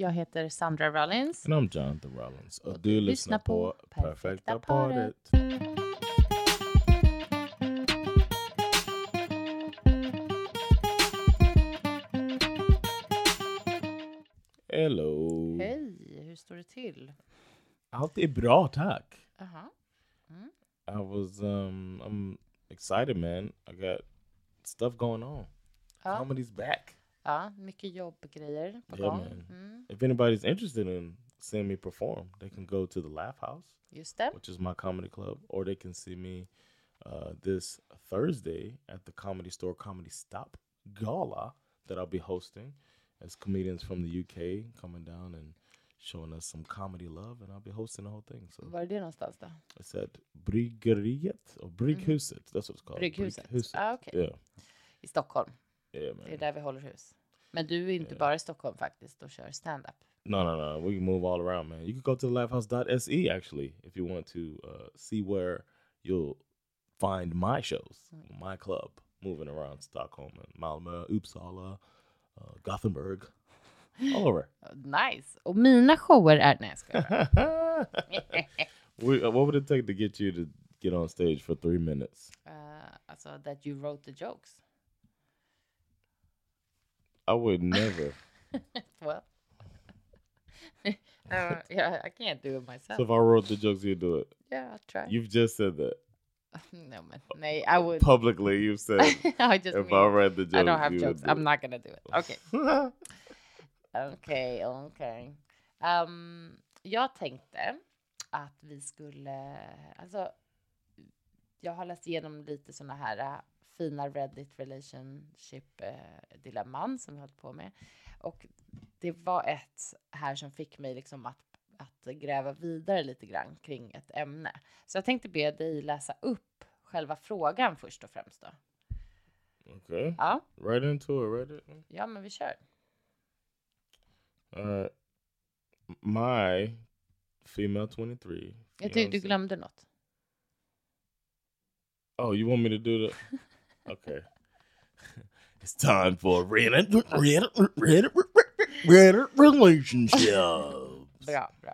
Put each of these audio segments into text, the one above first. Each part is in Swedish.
Jag heter Sandra Rollins. And I'm Jonathan Rollins. Och du lyssnar på Perfekta paret. Hello. Hej, hur står det till? Allt är bra, tack. Aha. I was um I'm excited man. I got stuff going on. Ja. Comedy's back. Ja, mycket jobbgrejer på Yeah, gång. man. Mm, If anybody's interested in seeing me perform, they can go to the Laugh House, just det. which is my comedy club, or they can see me uh, this Thursday at the Comedy Store Comedy Stop Gala that I'll be hosting as comedians from the UK coming down and showing us some comedy love, and I'll be hosting the whole thing. So Var är det någonstans då? it's at Bryggeriet or Brygghuset. That's what it's called. Brygghuset. Brygghuset. Ah, okej. Yeah, I Stockholm. yeah, Det är man. där vi håller hus. Men du är inte bara i Stockholm faktiskt och kör stand-up. No, no, no. We can move all around, man. You can go to thelaughhouse.se actually if you want to uh, see where you'll find my shows, my club, moving around Stockholm and Malmö, Uppsala, uh, Gothenburg, all over. Nice! Och mina shower är... Nej, jag skojar. we, uh, what would it take to get you to get on stage for three minutes? Uh, alltså, that you wrote the jokes. I would never. Well. uh, yeah, I can't do it myself. so if I wrote the jokes, you'd do it. yeah, I'll try. You've just said that no, man. Nej, I would... publicly. You've said I just if mean, I read the jokes, I don't have jokes. do I'm it. not gonna do it. Okay. Okej, okej. Ehm, jag tänkte att vi skulle, alltså, jag har läst igenom lite såna här äh, fina Reddit relationship äh, dilemman som vi hållit på med. Och det var ett här som fick mig liksom att, att gräva vidare lite grann kring ett ämne. Så jag tänkte be dig läsa upp själva frågan först och främst då. okay. Ja, Right into it. Right in. ja men vi kör. Uh, my female 23. Jag tyckte du glömde något. Oh, you want me to do the? Okay. it's time for Reddit, Reddit, Reddit, Reddit relationships. Bra, bra.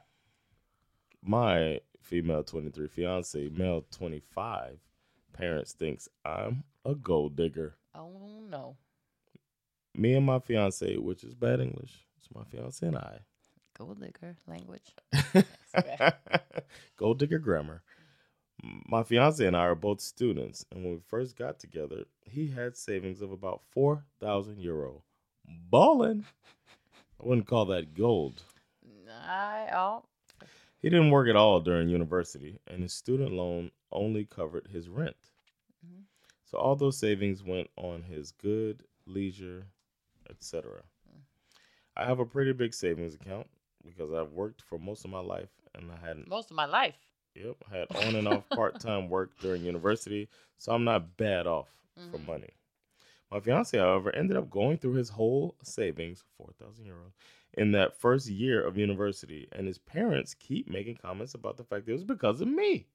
My female 23 fiance, male 25, parents thinks I'm a gold digger. Oh no. Me and my fiance, which is bad English, it's my fiance and I. Gold digger language. Gold digger grammar. My fiance and I are both students, and when we first got together, he had savings of about four thousand euro. Ballin'. I wouldn't call that gold. Nej, ja. He didn't work at all during university, and his student loan only covered his rent. Mhm. So all those savings went on his good, leisure, etc. I have a pretty big savings account because I've worked for most of my life, and I hadn't Most of my life. Yep, had on and off part time work during university, so I'm not bad off for Mhm. money. My fiance, however, ended up going through his whole savings, four thousand euros, in that first year of university, and his parents keep making comments about the fact that it was because of me.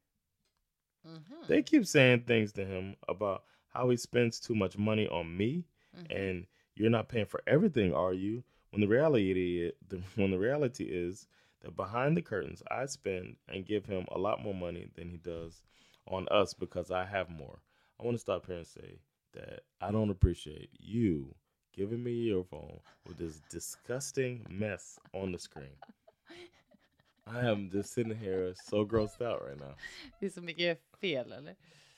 Mhm. They keep saying things to him about how he spends too much money on me, Mhm. and you're not paying for everything, are you? When the reality when the reality is that behind the curtains, I spend and give him a lot more money than he does on us because I have more. I want to stop here and say that I don't appreciate you giving me your phone with this disgusting mess on the screen. I am just sitting here so grossed out right now. Det är så mycket fel, eller?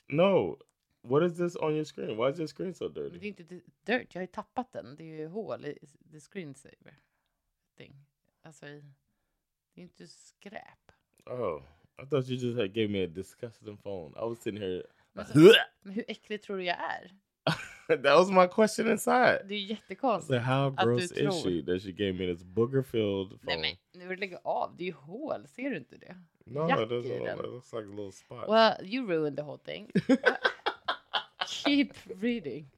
No, what is this on your screen? Why is your screen so Det är dirty? inte di- dirt, jag har ju tappat den. Det är ju hål i the screensaver thing. Alltså, i, det är inte skräp. Oh, I thought you just had gave me a disgusting phone. I was sitting here. Men, så, men hur äcklig tror du jag är? that was my question inside. Det är ju I was jättekonstigt. like, how Att du gross is tror. she that she gave me this booger filled phone? Nej men nu får du lägga av, det är ju hål, ser du inte det? no, jack it doesn't. i Look, den. it looks like a little spot. Well, you ruined the whole thing. Keep reading.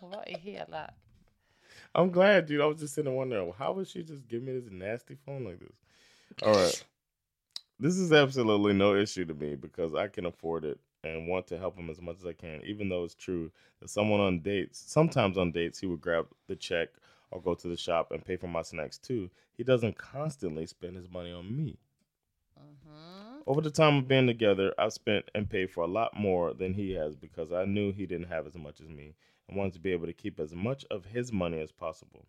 Vad i hela... I'm glad, dude. I was just sitting there wondering, how would she just give me this nasty phone like this? All right. This is absolutely no issue to me because I can afford it and want to help him as much as I can, even though it's true that someone on dates, sometimes on dates, he would grab the check or go to the shop and pay for my snacks too. He doesn't constantly spend his money on me. Mhm. Over the time of being together, I've spent and paid for a lot more than he has because I knew he didn't have as much as me and wanted to be able to keep as much of his money as possible.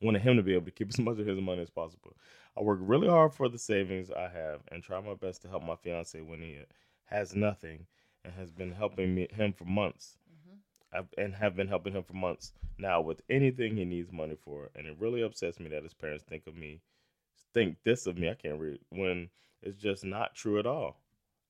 Wanted him to be able to keep as much of his money as possible. I work really hard for the savings I have and try my best to help my fiance when he has nothing and has been helping me him for months. Mm-hmm. I've, and have been helping him for months now with anything he needs money for. And it really upsets me that his parents think of me, think this of me. I can't read when it's just not true at all.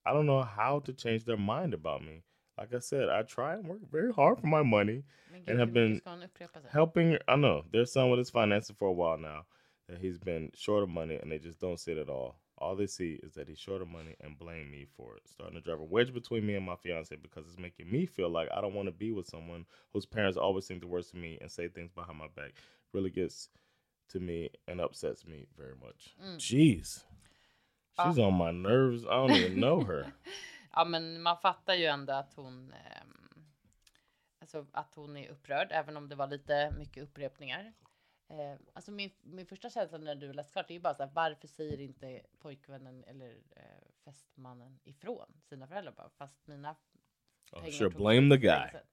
I don't know how to change their mind about me. Like I said, I try and work very hard for my money, And have been ska han upprepa sig? helping. I know their son with his finances for a while now that he's been short of money, and they just don't see it at all. All they see is that he's short of money and blame me for it, starting to drive a wedge between me and my fiance because it's making me feel like I don't want to be with someone whose parents always think the worst of me and say things behind my back. Really gets to me and upsets me very much. Jeez, she's on my nerves. I don't even know her. Ja, men man fattar ju ändå att hon, ehm, alltså att hon är upprörd, även om det var lite mycket upprepningar. Eh, alltså min, min första känsla när du läst klart är ju bara så här, varför säger inte pojkvännen eller eh, fästmannen ifrån sina föräldrar bara, fast mina Oh, pengar sure, tog blame the guy. länge sedan."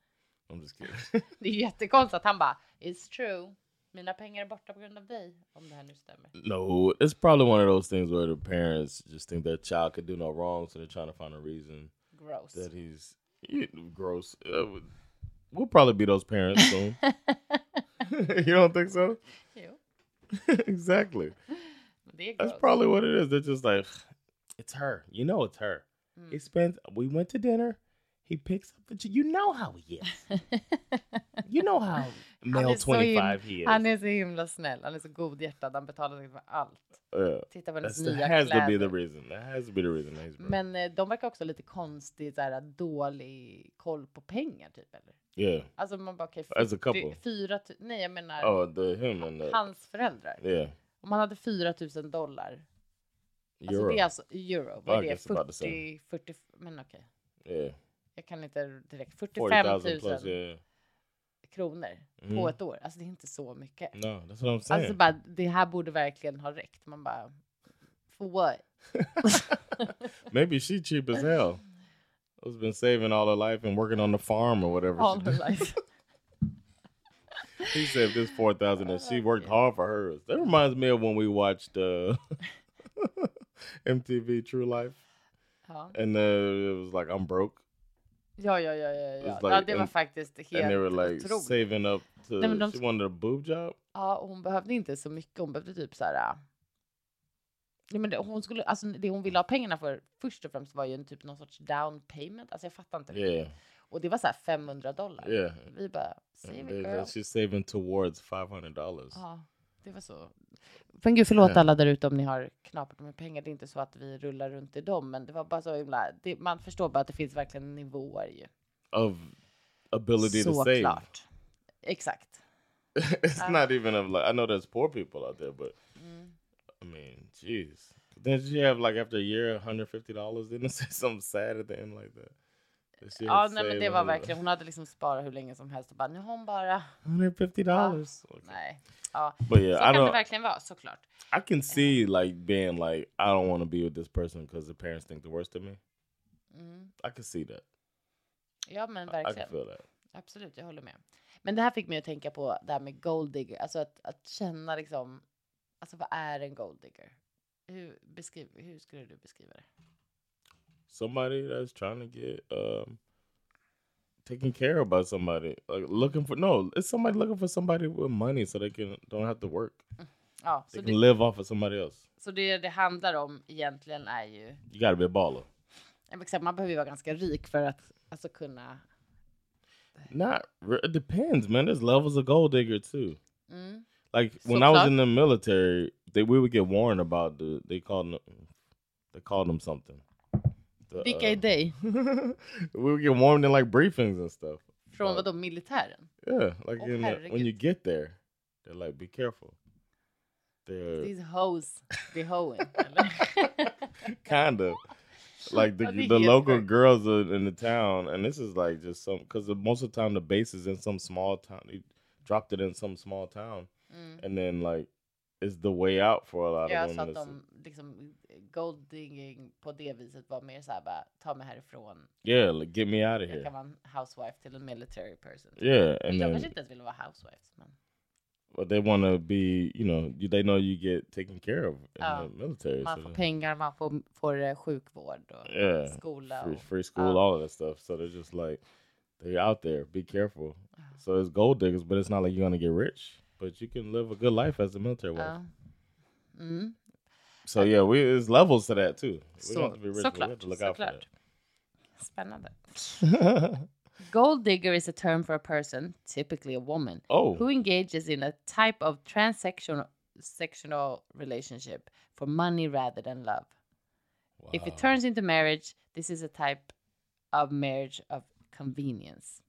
I'm just kidding. Det är ju jättekonstigt att han bara, it's true, mina pengar är borta på grund av dig, om det här nu stämmer. No, it's probably one of those things where the parents just think their child could do no wrong, so they're trying to find a reason Gross. that he's you, gross. Uh, we'll probably be those parents soon. you don't think so? jo, exactly. men det är That's probably what it is. They're just like, it's her. You know, it's her. He spends. We went to dinner. He picks up the. You know how he is. You know how male är, så twenty him- five he is. han är så himla snäll, han är så godhjärtad, han betalar säkert för allt. Yeah. Titta på hennes nya has to be kläder. the reason. That has to be the reason. Men eh, de verkar också lite konstigt, så här, dålig koll på pengar typ eller? yeah. Alltså man bara okej, As a couple. fyra nej jag menar Oh, the him and the hans föräldrar. yeah. Om han hade 4 000 dollar, alltså Euro. det är alltså euro, vad är det? guess about the same. 40, 40, men okej. yeah. Jag kan inte direkt. 45 Forty 000 thousand plus. Yeah. Kronor på Mm. ett år. Alltså det är inte så mycket. No, that's what I'm saying. Alltså bara, det här borde verkligen ha räckt. Man bara, for what? Maybe she cheap as hell. Who's been saving all her life and working on the farm or whatever. All her life. He saved this four thousand and she worked hard for hers. That reminds me of when we watched uh, MTV True Life, Ja. and uh, it was like I'm broke, Ja, ja, ja, ja, ja. It's ja like- det var and- faktiskt helt and they were like otroligt. saving up to. Nej, men de- she wanted a boob job. Ja, och hon behövde inte så mycket. Hon behövde typ så här. äh, Nej, men det, hon skulle, alltså det hon ville ha pengarna för först och främst var ju en typ någon sorts down payment. Alltså jag fattar inte. Yeah, Och det var så här 500 dollar. yeah. Vi bara, save it girl. she's saving towards five hundred dollars. Ja, det var så. Men gud, förlåt Ja. alla där ute om ni har knapat med pengar. Det är inte så att vi rullar runt i dem, men det var bara så himla. Det, man förstår bara att det finns verkligen nivåer ju. Of ability to save. Såklart. Exakt. it's not even of like I know there's poor people out there, but Mm. I mean, jeez. Then she have like after a year, hundred fifty dollars. Didn't it say something sad at the end like that? Ja, nej, men det var verkligen. Hon hade liksom sparat hur länge som helst och bara nu har hon bara. hundred fifty dollars. Nej, ja, But så yeah, I kan det verkligen vara såklart. I can see like being like I don't want to be with this person because the parents think the worst of me. Mm. I can see that. Ja, men I verkligen. feel that. Absolut, jag håller med. Men det här fick mig att tänka på det här med gold digger, alltså att, att känna liksom, alltså vad är en gold digger? Hur, beskriv, hur skulle du beskriva det? Somebody that's trying to get um taken care of by somebody, like looking for no, it's somebody looking for somebody with money so they can don't have to work. Ja, så They det, can live off of somebody else. så det det handlar om egentligen är ju, You got to be a baller. jag vill säga, man behöver ju vara ganska rik för att alltså kunna Not. re- It depends, man. There's levels of gold digger too. Mm. Like when I was in the military, they we would get warned about the. They called them. They called them something. The, Vilka är uh, we would get warned in like briefings and stuff. Från Ja. vadå, militären? Yeah, like Åh, in the, when you get there, they're like, be careful. They're These hoes be hoeing, kind of like the Ja, det är the local girls are in the town, and this is like just some because most of the time the base is in some small town. They dropped it in some small town, Mm. and then like it's the way out for a lot Ja, of så women. att It's- de liksom gold digging på det viset var mer såhär bara ta mig härifrån. yeah, like get me out of Jag here. kan vara en housewife till en military person. Yeah, and jag then kanske inte ens ville vara housewife. Men... but they want to be, you know, they know you get taken care of in Ja. the military. Man so får pengar, man får, får eh, sjukvård och yeah, skola. free, free school, Ja. all of that stuff. So they're just like they're out there. Be careful. So it's gold diggers, but it's not like you're gonna get rich. But you can live a good life as a military wife. ja. Mm. So yeah, we there's levels to that too. We Så, don't have to be rich, but we have såklart, to look out såklart. Spännande. Gold digger is a term for a person, typically a woman, oh, who engages in a type of transsexual sectional relationship for money rather than love. If it turns into marriage, this is a type of marriage of convenience.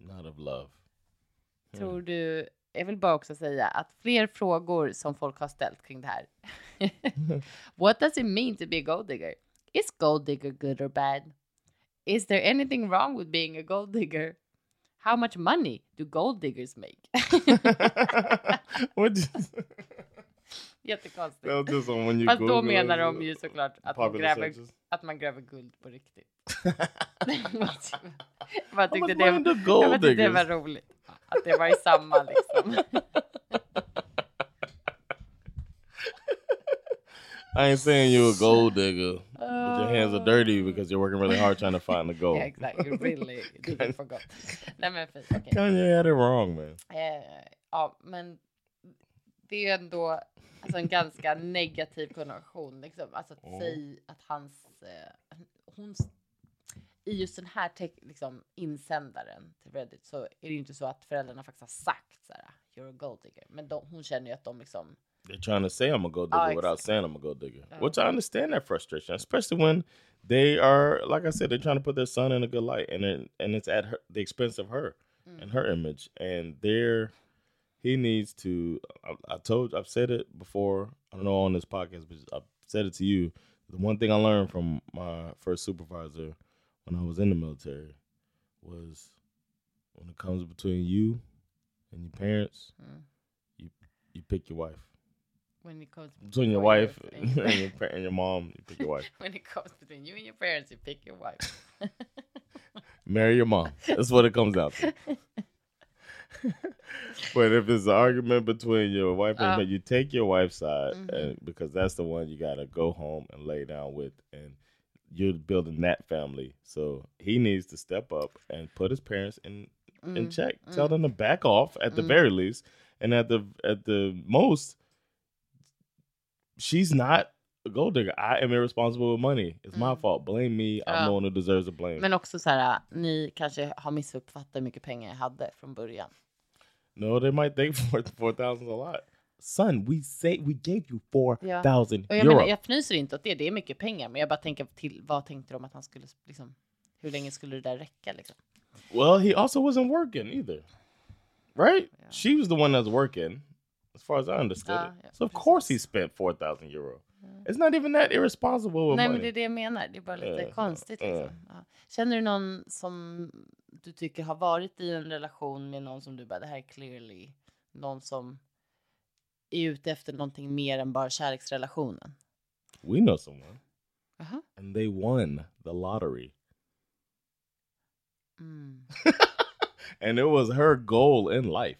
not of love. Hmm. Tror du, jag vill bara också säga att fler frågor som folk har ställt kring det här. What does it mean to be a gold digger? Is gold digger good or bad? Is there anything wrong with being a gold digger? How much money do gold diggers make? Jättekonstigt. Fast då menar de ju såklart att man, gräver, att man gräver guld på riktigt. How tyckte det, jag tyckte det var roligt. Att det var i samma liksom. I ain't saying you're a gold digger, but your hands are dirty because you're working really hard trying to find the gold. Yeah, exactly. You really didn't forgot. Nej men fint, okej. Kanye had it wrong, man. Eh, ja, men det är ändå alltså, en ganska negativ konnotation. Liksom. Alltså att Mm. säga att hans... Eh, hon, I just den här liksom, insändaren till Reddit så är det ju inte så att föräldrarna faktiskt har sagt så här, you're a gold digger. Men de, hon känner ju att de liksom... They're trying to say I'm a gold digger Oh, without exactly. saying I'm a gold digger, Oh. which I understand that frustration, especially when they are, like I said, they're trying to put their son in a good light, and it, and it's at her, the expense of her Mm. and her image, and there, he needs to. I, I told, I've said it before. I don't know on this podcast, but I've said it to you. The one thing I learned from my first supervisor when I was in the military was when it comes between you and your parents, Mm. you you pick your wife When it comes between your between wife your- and your and your mom, you pick your wife. when it comes between you and your parents, you pick your wife. Marry your mom. That's what it comes down to. but if it's an argument between your wife and but you take your wife's side Mhm. and, because that's the one you gotta go home and lay down with, and you're building that family. So he needs to step up and put his parents in in Mm, check. mm. Tell them to back off at the Mm. very least, and at the at the most, she's not a gold digger. I am irresponsible with money. It's my Mm. fault. Blame me. I'm Ja. the one who deserves the blame. Men också så här, ni kanske har missuppfattat hur mycket pengar jag hade från början. no, they might think four four thousand a lot. Son, we say we gave you four Ja. thousand Och jag, euro. menar, jag fnyser inte åt det, det är mycket pengar. Men jag bara tänker till, vad tänkte de att han skulle, liksom, hur länge skulle det där räcka liksom? Well, he also wasn't working either, right? Yeah. She was the one that's working, as far as I understood Ah, it. yeah, So of course he spent four thousand euro. It's not even that irresponsible Nej, money. men det är det jag menar. Det är bara lite Eh, konstigt. eh. Liksom. Ja. Känner du någon som du tycker har varit i en relation med någon som du bara, det här är clearly någon som är ute efter någonting mer än bara kärleksrelationen? We know someone, Jaha. and they won the lottery. Mm. and it was her goal in life.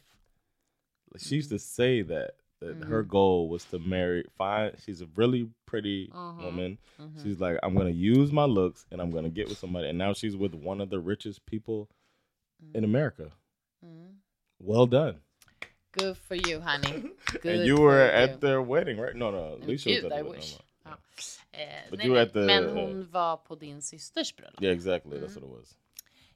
She used to say that that her Mhm. goal was to marry. Fine, she's a really pretty Mhm. woman. Mhm. She's like, I'm gonna use my looks and I'm gonna get with somebody. And now she's with one of the richest people in America. Mm. Well done. Good for you, honey. Good and you were you. at their wedding, right? No, no, Men Alicia was Gud, at I the wedding. wish. No, no. Ja. Eh, But nej, you were nej, at the- men hon var på din systers bröllop. Yeah, exactly. Mm. That's what it was.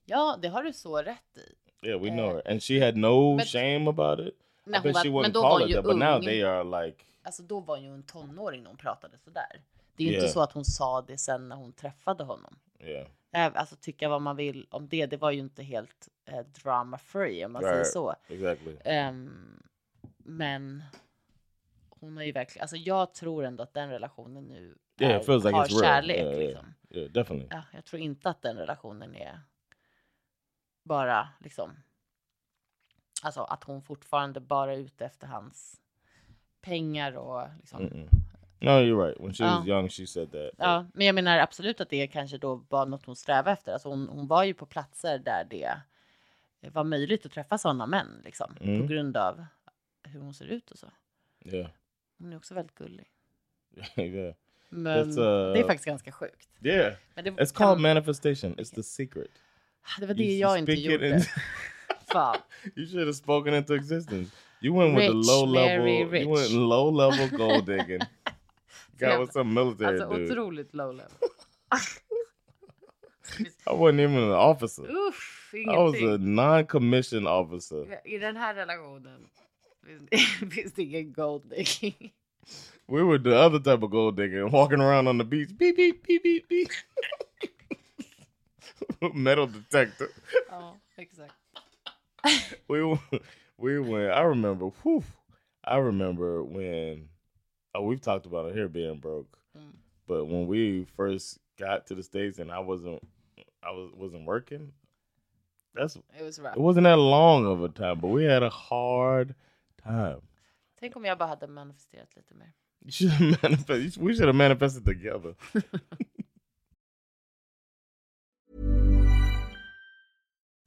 Ja, det har du så rätt i. Yeah, we know Uh, her, and she had no but- shame about it. I bet var, she wouldn't call it that, but now they are like, Alltså då var hon ju en tonåring när hon pratade sådär. Det är ju Yeah. inte så att hon sa det sen när hon träffade honom. yeah, Alltså tycka vad man vill om det, det var ju inte helt eh, drama free om man säger Right. så. exactly. Ehm, men hon har ju verkligen, alltså jag tror ändå att den relationen nu Yeah, är, feels like har kärlek. Yeah. Liksom. Yeah, definitely. Ja, jag tror inte att den relationen är bara liksom, alltså att hon fortfarande bara är ute efter hans pengar och liksom. Mm-mm. No, you're right. When she was young, she said that. Ja, men jag menar absolut att det kanske då var något hon strävade efter. Alltså hon, hon var ju på platser där det var möjligt att träffa sådana män liksom Mm. på grund av hur hon ser ut och så. Yeah, Hon är också väldigt gullig. yeah, Men uh, det är faktiskt ganska sjukt. yeah. Men det, It's kan- called manifestation. It's the secret. det var det You- jag inte gjorde. in- Fan. you should have spoken into existence. You went with Rich, the low level. very You rich. went low level gold digging. Got jävla- with some military Alltså dude. otroligt low level. I wasn't even an officer. Uff, I was a non-commissioned officer. I den här relationen finns- finns det ingen gold digging. We were the other type of gold digging, walking around on the beach. Beep beep beep beep beep. Metal detector. Ja, exakt. We we went. I remember. Whew, I remember when. Oh, we've talked about it here being broke, Mm. but when we first got to the states and I wasn't, I was wasn't working. That's It was rough. it wasn't that long of a time, but we had a hard time. Tänk om jag bara hade manifesterat lite mer. You should manifest. We should have manifested together.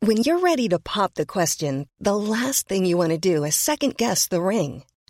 When you're ready to pop the question, the last thing you want to do is second guess the ring.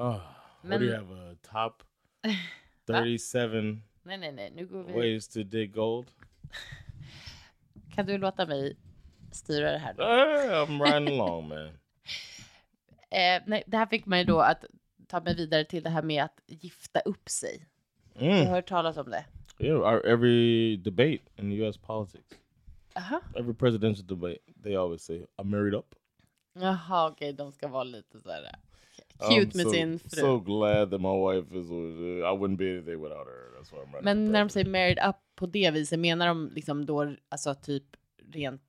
Oh, what do you Men- have? A top thirty-seven Nej, nej, nej. Nu går vi. ways to dig gold. Kan du låta mig styra det här? Då? Ah, I'm riding along, man. Eh, nej, det här fick mig då att ta mig vidare till det här med att gifta upp sig. Jag har Mm. hört talas om det. Yeah, our, every debate in U.S. politics, Aha. every presidential debate, they always say, "I'm married up." Jaha, okej, de ska vara lite så här cute med so, sin fru. So glad that my wife is. with- I wouldn't be anything without her. That's why I'm running. Men när de säger married up på det viset, menar de liksom då alltså typ rent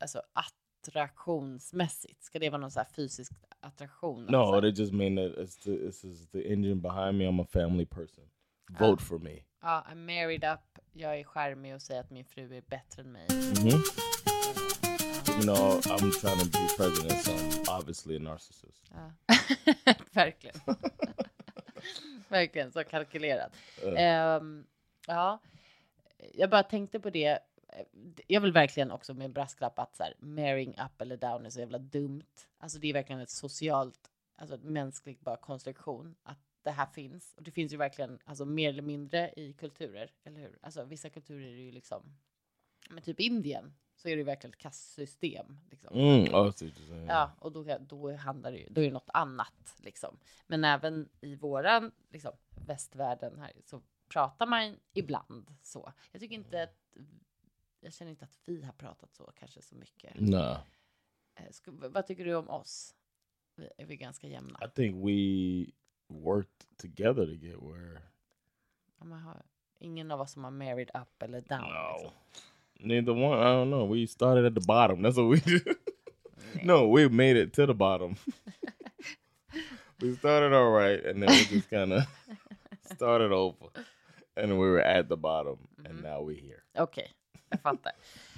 alltså attraktionsmässigt? Ska det vara någon så här fysisk attraktion? no, alltså? they just mean that it's the this is the engine behind me. I'm a family person. Vote for me. Ja, I'm married up, jag är charmig och säger att min fru är bättre än mig. hmm You know, I'm trying to be president, so I'm obviously a narcissist. Ja. Verkligen. Verkligen, så kalkylerat. Uh, Ehm, ja, jag bara tänkte på det. Jag vill verkligen också med en brasklapp att så här, marrying up eller down är så jävla dumt. Alltså det är verkligen ett socialt, alltså ett mänskligt bara konstruktion att det här finns. Och det finns ju verkligen, alltså mer eller mindre i kulturer, eller hur? Alltså vissa kulturer är ju liksom, men typ Indien så är det ju verkligen ett kastsystem. Liksom. mm, saying. Ja, och då, då handlar det ju, då är det något annat liksom. Men även i våran liksom, västvärlden här så pratar man ibland så. Jag tycker inte att, jag känner inte att vi har pratat så kanske så mycket. Nah, Eh, Ska, vad tycker du om oss? Vi- Är vi ganska jämna? I think we worked together to get where. Ja, ingen av oss som har married up eller down. No. Liksom. Neither one. I don't know. We started at the bottom. That's what we did. no, we made it to the bottom. we started all right, and then we just kind of started over, and we were at the bottom, and now we're here. Okej, jag fattar.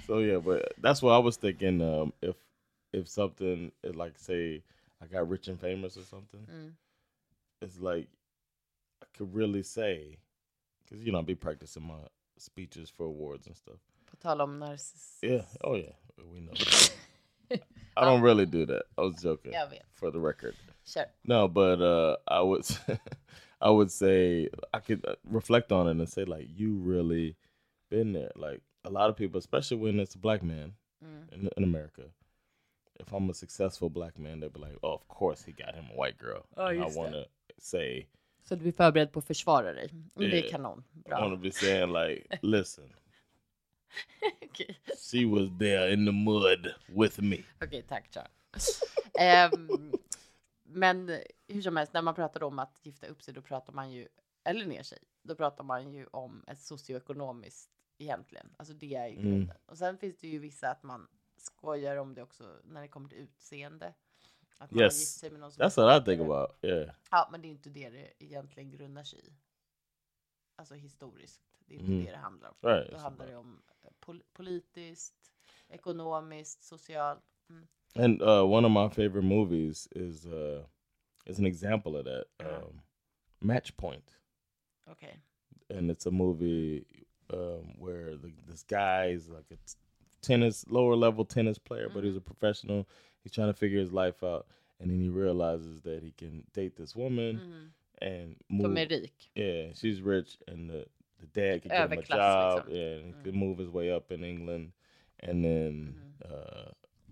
So yeah, but that's what I was thinking. Um, if if something is like say I got rich and famous or something, Mm. it's like I could really say because you know I be practicing my speeches for awards and stuff. På tal om narcissism. Yeah. Oh yeah. We know. I don't really do that. I was joking. Jag vet. For the record. Kör. No, but uh, I would I would say I could uh, reflect on it and say like you really been there. Like a lot of people, especially when it's a black man Mm. in, in America. If I'm a successful black man, they'll be like, "Oh, of course he got him a white girl." And I just want to say, Så du är förberedd på att försvara dig? Mm, Det är Yeah. kanon. I Bra. want to be saying like, "Listen, Okej, she was there in the mud with me." Okej, tack Charles. Ehm, men hur som helst, när man pratar om att gifta upp sig, då pratar man ju, eller ner sig, då pratar man ju om ett socioekonomiskt egentligen. Alltså det är ju Mm. grunden. Och sen finns det ju vissa att man skojar om det också när det kommer till utseende. Att man har Yes. gift sig med någon som That's what I think about. Yeah. Ja, men det är inte det det egentligen grundar sig i. Alltså historiskt. Det är inte Mhm. det det handlar om. Right, Då handlar det om eh, pol- politiskt, ekonomiskt, socialt. Mm. And uh, one of my favorite movies is uh, is an example of that. Uh-huh. Um, Match Point. Okej. and it's a movie um, where the, this guy is like a tennis lower level tennis player, but he's a professional. He's trying to figure his life out, and then he realizes that he can date this woman Mhm. And move. är rik. Yeah, she's rich, and the the dad could give him a job, liksom. yeah, and he could move his way up in England, and then uh,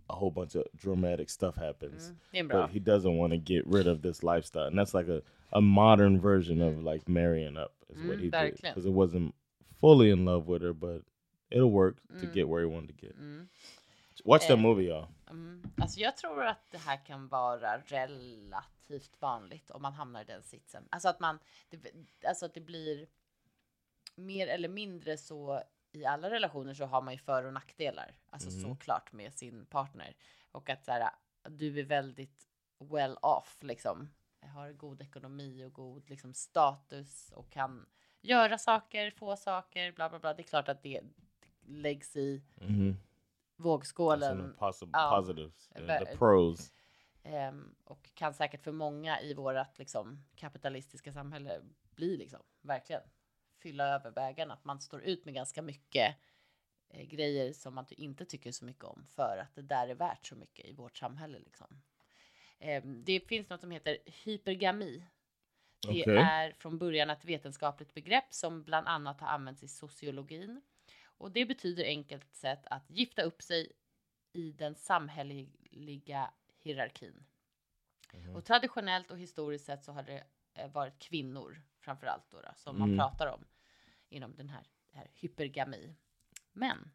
a whole bunch of dramatic stuff happens. Mm. Det är en bra. But he doesn't want to get rid of this lifestyle, and that's like a, a modern version of like marrying up is what Mm, he did because it wasn't fully in love with her, but it'll work to Mm. get where he wanted to get. Mm. Watch that movie, y'all. Mm. Alltså jag tror att det här kan vara relativt vanligt om man hamnar i den sitsen. Alltså att man, det, alltså att det blir mer eller mindre så i alla relationer så har man ju för och nackdelar. Alltså såklart med sin partner. Och att så här, du är väldigt well off liksom. Har god ekonomi och god liksom, status och kan göra saker, få saker, bla bla bla. Det är klart att det läggs i Mm-hmm. Vågskålen. Ja. positives, yeah, the pros. Ehm, och kan säkert för många i vårt liksom, kapitalistiska samhälle bli liksom, verkligen fylla över vägarna. Att man står ut med ganska mycket eh, grejer som man inte tycker så mycket om för att det där är värt så mycket i vårt samhälle. Liksom. Ehm, det finns något som heter hypergami. Det Okej. är från början ett vetenskapligt begrepp som bland annat har använts i sociologin. Och det betyder enkelt sett att gifta upp sig i den samhälleliga hierarkin. Och traditionellt och historiskt sett så har det eh, varit kvinnor framför allt då, då som man Mm. pratar om inom den här, här hypergami. Men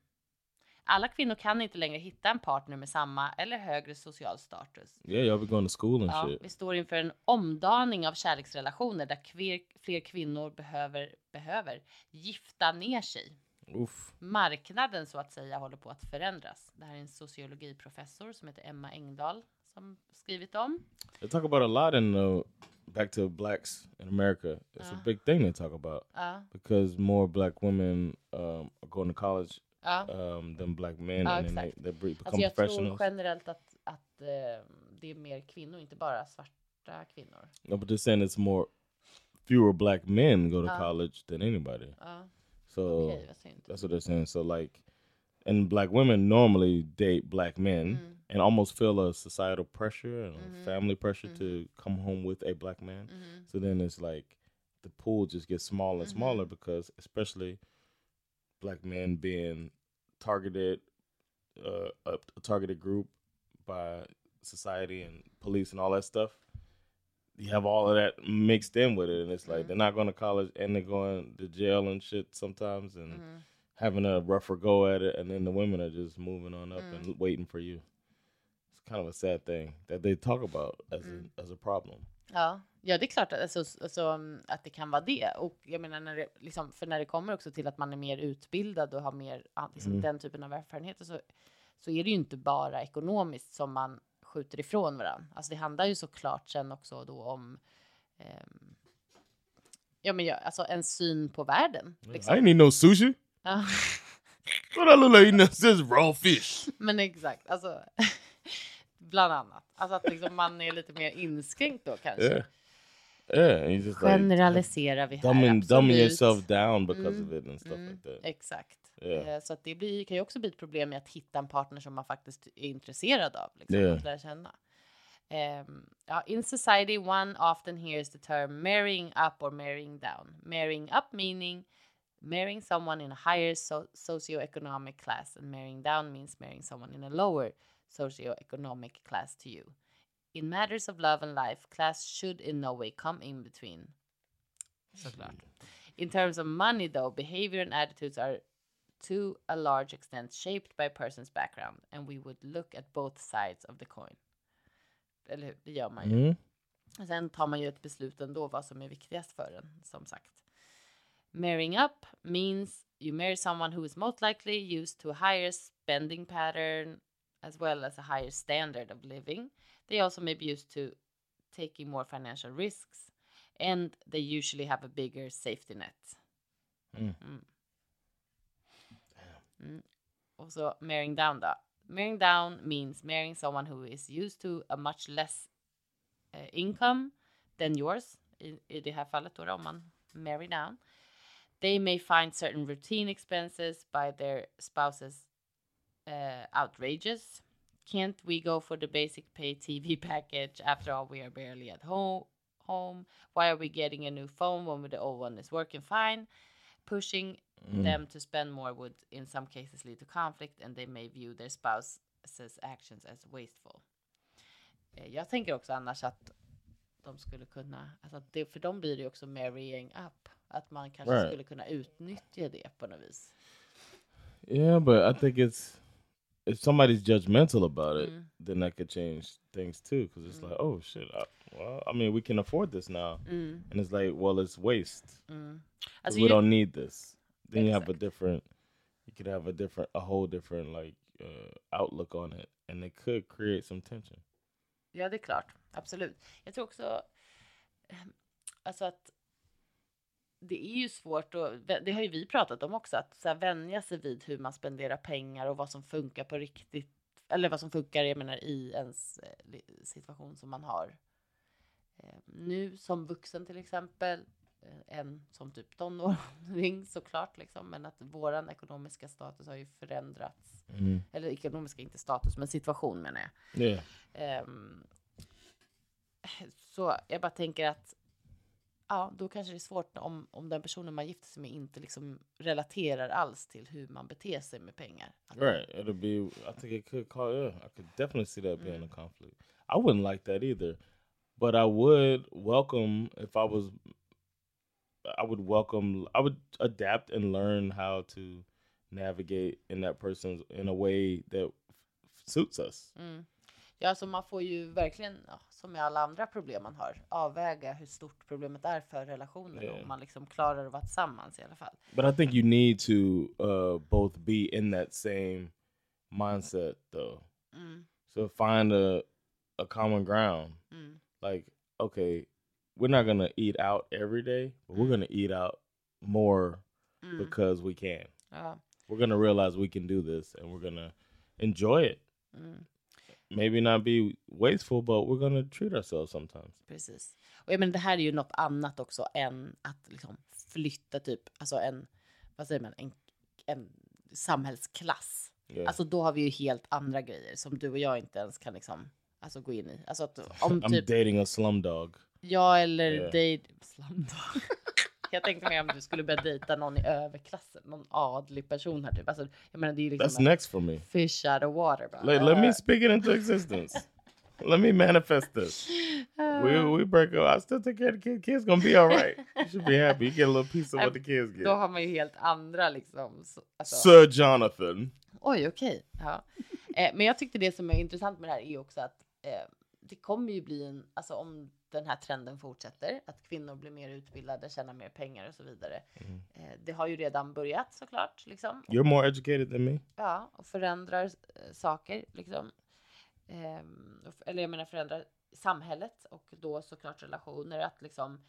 alla kvinnor kan inte längre hitta en partner med samma eller högre social status. Yeah, y'all be going to school and Ja, shit. vi står inför en omdaning av kärleksrelationer där kver, fler kvinnor behöver, behöver gifta ner sig. Oof. Marknaden så att säga håller på att förändras. Det här är en sociologiprofessor som heter Emma Engdahl som skrivit om. They talk about a lot in the back to blacks in America. It's a Uh. big thing they talk about Ja, because more black women um, are going to college ja. um, than black men, and they, they be- become Alltså jag tror generellt att, att eh, det är mer kvinnor, inte bara svarta kvinnor. No, but they're saying it's more fewer black men go to Uh. college than anybody. So okej, vad synd. that's what they're saying. So like, and black women normally date black men Mm. and almost feel a societal pressure and a Mhm. family pressure to come home with a black man. Mhm. So then it's like the pool just gets smaller and smaller because especially black men being targeted, uh, a, a targeted group by society and police and all that stuff. You have all of that mixed in with it, and it's like Mhm. they're not going to college and they're going to jail and shit sometimes, and Mhm. having a rougher go at it, and then the women are just moving on up Mm. and waiting for you. It's kind of a sad thing that they talk about as Mm. a as a problem. Ja, ja det är klart att, alltså, alltså, mm, att det kan vara det. Och jag menar, när det, liksom, för när det kommer också till att man är mer utbildad och har mer liksom, Mm. den typen av erfarenheter så, så är det ju inte bara ekonomiskt som man skjuter ifrån varandra. Alltså det handlar ju såklart sen också då om ehm, ja, men ja, alltså en syn på världen. I Liksom. ain't need no sushi. Ja, What I look like eating this is raw fish. men exakt, alltså bland annat. Alltså att liksom man är lite mer inskränkt då kanske. Yeah. Yeah, just like Generaliserar vi här. dumbing, dumbing absolut. yourself down because Mm, of it and stuff Mm, like that. Exakt. Yeah. Så att det blir, kan ju också bli ett problem med att hitta en partner som man faktiskt är intresserad av. Liksom, Yeah. Att lära känna. Ehm, ja, in society one often hears the term marrying up or marrying down. Marrying up meaning marrying someone in a higher so- socioeconomic class and marrying down means marrying someone in a lower socioeconomic class to you. In matters of love and life, class should in no way come in between. Såklart. In terms of money, though, behavior and attitudes are to a large extent shaped by a person's background, and we would look at both sides of the coin. Eller hur? Det gör man ju. Mm. Och Sen tar man ju ett beslut ändå vad som är viktigast för en, som sagt. Marrying up means you marry someone who is most likely used to a higher spending pattern as well as a higher standard of living. They also may be used to taking more financial risks and they usually have a bigger safety net. Mm. Mm. Mm. Så marrying down då. Marrying down means marrying someone who is used to a much less eh, income than yours. I, I det här fallet då, om man marry down. They may find certain routine expenses by their spouses uh, outrageous. Can't we go for the basic pay TV package? After all, we are barely at home. Home. Why are we getting a new phone when the old one is working fine? Pushing them to spend more would, in some cases, lead to conflict, and they may view their spouse's actions as wasteful. Eh, Jag tänker också annars att de skulle kunna, alltså att det, för dem blir det också marrying up, att man kanske Right. skulle kunna utnyttja det på något vis. Yeah, but I think it's if somebody's judgmental about it, Mm. then that could change things too. Because it's like, oh shit, I, well, I mean, we can afford this now, Mm, and it's like, well, it's waste. mm. Alltså, we ju- don't need this. Then you have a different, you could have a different, a whole different like uh, outlook on it, and it could create some tension. Ja, det är klart. Absolut. Jag tror också ehm, alltså att det är ju svårt och det har ju vi pratat om också att så här, vänja sig vid hur man spenderar pengar och vad som funkar på riktigt eller vad som funkar jag menar i ens eh, situation som man har. Eh, nu som vuxen till exempel, eh, en som typ tonåring såklart liksom, men att våran ekonomiska status har ju förändrats. Mm. Eller ekonomiska, inte status, men situation menar jag. Yeah. Ehm, så jag bara tänker att ja, då kanske det är svårt om, om den personen man gifter sig med inte liksom relaterar alls till hur man beter sig med pengar. Right. It'll be. I think it could call. Yeah, I could definitely see that being a conflict. I wouldn't like that either, but I would welcome if I was. I would welcome. I would adapt and learn how to navigate in that person's in a way that suits us. Mm. Ja, alltså man får ju verkligen, som med alla andra problem man har, avväga hur stort problemet är för relationen Yeah. om man liksom klarar att vara tillsammans i alla fall. But I think you need to uh, both be in that same mindset, though. Mm, So find a a common ground. mm, like okay we're not gonna eat out every day but we're gonna eat out more mm. because we can Ja, we're gonna realize we can do this and we're gonna enjoy it mm. maybe not be wasteful but we're gonna treat ourselves sometimes Precis. Och jag menar, det här är ju något annat också än att liksom flytta typ, alltså en, vad säger man, en, en samhällsklass. yeah Alltså då har vi ju helt andra grejer som du och jag inte ens kan liksom, alltså gå in i. Alltså att om i'm typ dating a slumdog jag eller dig, slumdog. Jag tänkte mer om du skulle börja dejta någon i överklassen, någon adlig person här typ. Alltså, jag menar det är that's liksom en next for me fish out of water. Bara. let, let me Uh, speak it into existence let me manifest this we, we break up i still take care of the kids kids gonna be all right you should be happy you get a little piece of what the kids get Då har man ju helt andra liksom. så- Alltså, sir jonathan Oj, okej. Ja. Eh, men jag tyckte det som är intressant med det här är också att eh, det kommer ju bli en, alltså om den här trenden fortsätter, att kvinnor blir mer utbildade, tjänar mer pengar och så vidare. Mm. Eh, det har ju redan börjat såklart, liksom. You're more educated than me. Ja, och förändrar eh, saker, liksom. Ehm, eller jag menar förändrar samhället och då såklart relationer. Att liksom,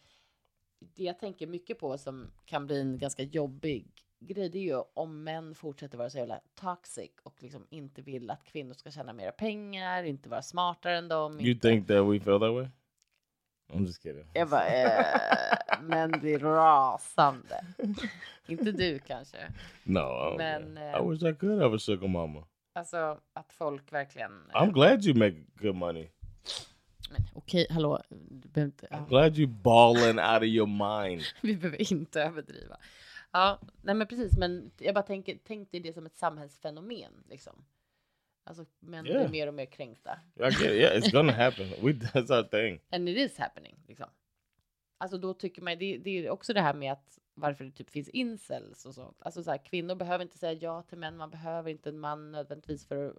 det jag tänker mycket på som kan bli en ganska jobbig grej, det är ju om män fortsätter vara så jävla toxic och liksom inte vill att kvinnor ska tjäna mera pengar, inte vara smartare än dem. You inte... think that we feel that way? I'm just kidding. Jag bara, eh, men blir rasande. inte du kanske. No, I Men, eh, I wish I could have a sugar mama. Alltså att folk verkligen... eh, I'm glad you make good money. Men Okej, hallå. Du behöver inte, ja. I'm glad you balling out of your mind. Vi behöver inte överdriva. Ja, nej men precis. Men jag bara tänker, tänk dig det som ett samhällsfenomen liksom. Alltså män Yeah. blir mer och mer kränkta. It. Yeah, it's gonna happen. We that's our thing. And it is happening liksom. Alltså då tycker man, det, det är också det här med att varför det typ finns incels och sånt. Alltså så här, kvinnor behöver inte säga ja till män. Man behöver inte en man nödvändigtvis för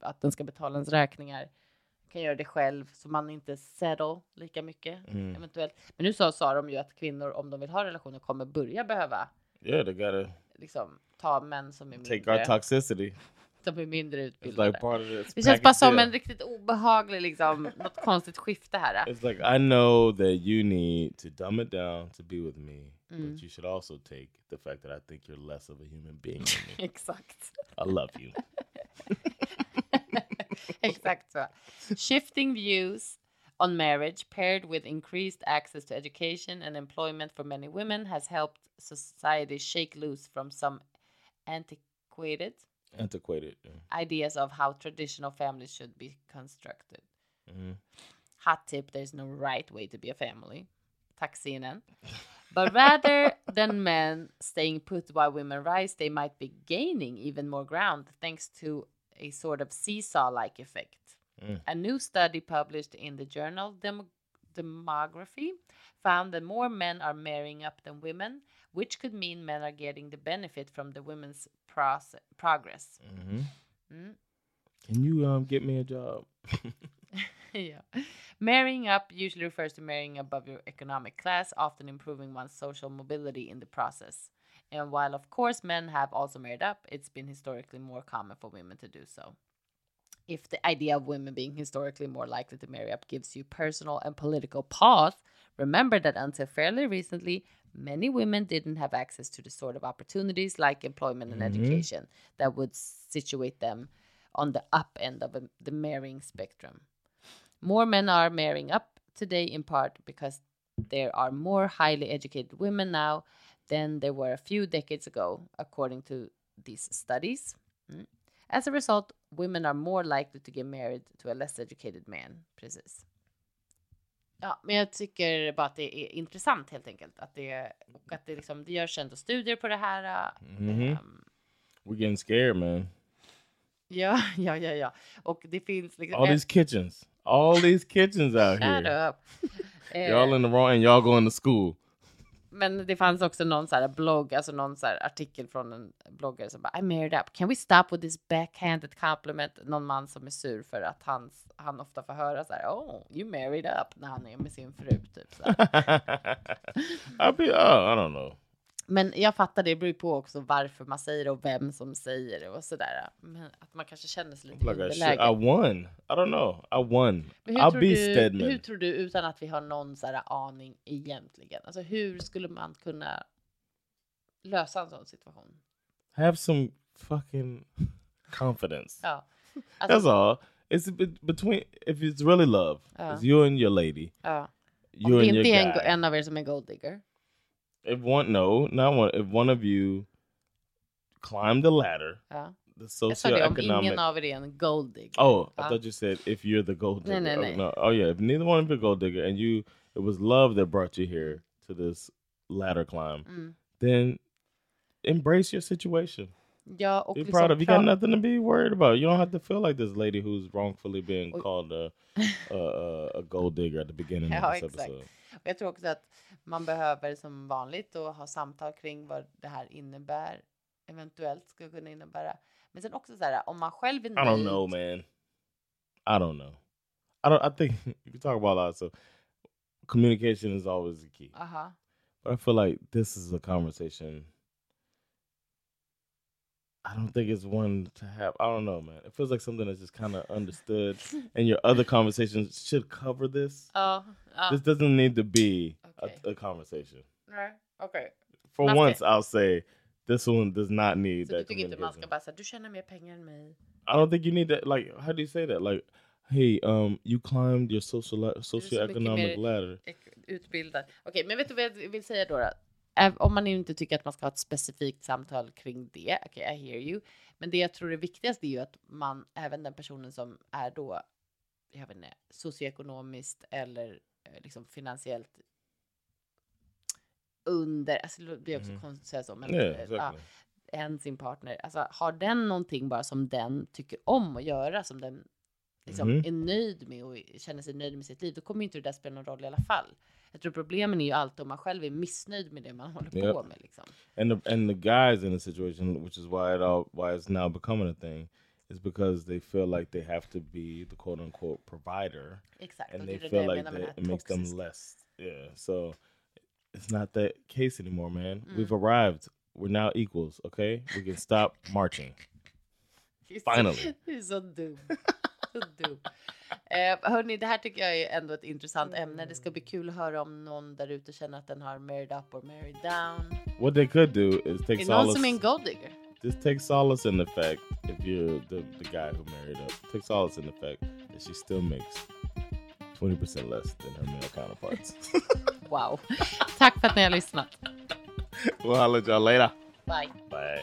att den ska betala ens räkningar. Kan göra det själv så man inte settle lika mycket Mm. eventuellt. Men nu sa, sa de ju att kvinnor om de vill ha relationer kommer börja behöva Yeah, they gotta liksom ta män som är take our mindre, toxicity. Som är mindre utbildade. like det känns bara som en riktigt obehaglig, liksom, något konstigt skifte här. It's like I know that you need to dumb it down to be with me, Mm. but you should also take the fact that I think you're less of a human being. Exakt. I love you. Exakt så. Shifting views on marriage paired with increased access to education and employment for many women has helped society shake loose from some antiquated Antiquated. yeah. ideas of how traditional families should be constructed. Mhm. Hot tip there's no right way to be a family. CNN. But rather than men staying put while women rise, they might be gaining even more ground thanks to a sort of seesaw like effect. Mm. A new study published in the journal Dem- Demography found that more men are marrying up than women, which could mean men are getting the benefit from the women's progress. Mhm. Mm. Can you um get me a job? yeah. Marrying up usually refers to marrying above your economic class, often improving one's social mobility in the process. And while, of course, men have also married up, it's been historically more common for women to do so. If the idea of women being historically more likely to marry up gives you personal and political pause, remember that until fairly recently, many women didn't have access to the sort of opportunities like employment and education that would situate them on the up end of the marrying spectrum. More men are marrying up today in part because there are more highly educated women now than there were a few decades ago, according to these studies. Mm. As a result, women are more likely to get married to a less educated man. Precis. Ja, men jag tycker bara att det är intressant helt enkelt. Att det, och att det, liksom, det görs ändå studier på det här. Mhm. ehm, We're getting scared, man. ja, ja, ja, ja. Och det finns liksom... All these kitchens, all these kitchens out Shut here. up. Eh, Y'all in the wrong, and y'all going to school. Men det fanns också någon så här blogg, alltså någon så här artikel från en bloggare som bara I married up. Can we stop with this backhanded compliment? Någon man som är sur för att han, han ofta får höra så här Oh, you married up när han är med sin fru typ. Så. I'll be. Oh, I don't know. Men jag fattar det beror ju på också varför man säger det och vem som säger det och så där. Men att man kanske känner sig lite Like I. I won. I don't know. I won. I'll tror be du, Stedman. hur tror du, utan att vi har någon så här aning egentligen, alltså hur skulle man kunna lösa en sån situation? Have some fucking confidence. Ja. That's Alltså, all. It's be- between if it's really love, Ja. it's you and your lady, ja. you Om det and your inte är en, en av er som är gold digger. If one, no, not one. If one of you climb the ladder, Ja. the Jag sa det, om socioeconomic. av er är en gold digger. Oh, I Ja. thought you said if you're the gold No, digger. no, Oh, no. Oh yeah, if neither one of you are gold digger and you it was love that brought you here to this ladder climb, Mm. then embrace your situation. Ja, och Be liksom proud of. You pra- got nothing to be worried about. You don't have to feel like this lady who's wrongfully being Oj. called a, a, a, a gold digger at the beginning Ja, of this exakt. episode. Och jag tror också att man behöver som vanligt då ha samtal kring vad det här innebär, eventuellt skulle kunna innebära. Men sen också så här, om man själv är I nöjd. don't know, man. I don't know. I don't. I think you talk about a lot. So communication is always the key. Aha. But I feel like this is a conversation. I don't think it's one to have. I don't know, man. It feels like something that's just kind of understood, and your other conversations should cover this. Ja. This doesn't need to be Okay. a, a conversation. Nej, Okay. For Man ska- once, I'll say this one does not need du that tycker inte man ska communication. bara säga du tjänar mer pengar än mig? I don't think you need that. Like, how do you say that? Like, hey, um, you climbed your social socioeconomic ladder. Utbildad. Okej, men vet du vad jag vill säga då? Om man inte tycker att man ska ha ett specifikt samtal kring det, okej, I hear you. Men det jag tror är viktigast är ju att man, även den personen som är då, jag vet inte, socioekonomiskt eller eh, liksom finansiellt under, alltså det blir också Mhm. konstigt att säga så, men Yeah, eh, exactly. än sin partner. Alltså har den någonting bara som den tycker om att göra, som den liksom Mhm. är nöjd med och känner sig nöjd med sitt liv, då kommer ju inte det där spela någon roll i alla fall. Jag tror problemen är ju alltid om man själv är missnöjd med det man håller Yep. på med liksom. and the and the guys in the situation, which is why it all why it's now becoming a thing, is because they feel like they have to be the quote unquote provider, Exakt. and they det det feel jag like that det it makes them less. Yeah, so it's not that case anymore, man. Mm. We've arrived. We're now equals. Okay, we can stop marching. Det Finally. Det är så dum. Eh, hörni, det här tycker jag är ändå ett intressant ämne. Det ska bli kul att höra om någon där ute känner att den har married up or married down. What they could do is take Är någon solace. som är en gold digger? just take solace in the fact if you're the, the guy who married up take solace in the fact that she still makes 20% less than her male counterparts Wow. Tack för att ni har lyssnat. we'll holler at y'all later Bye. bye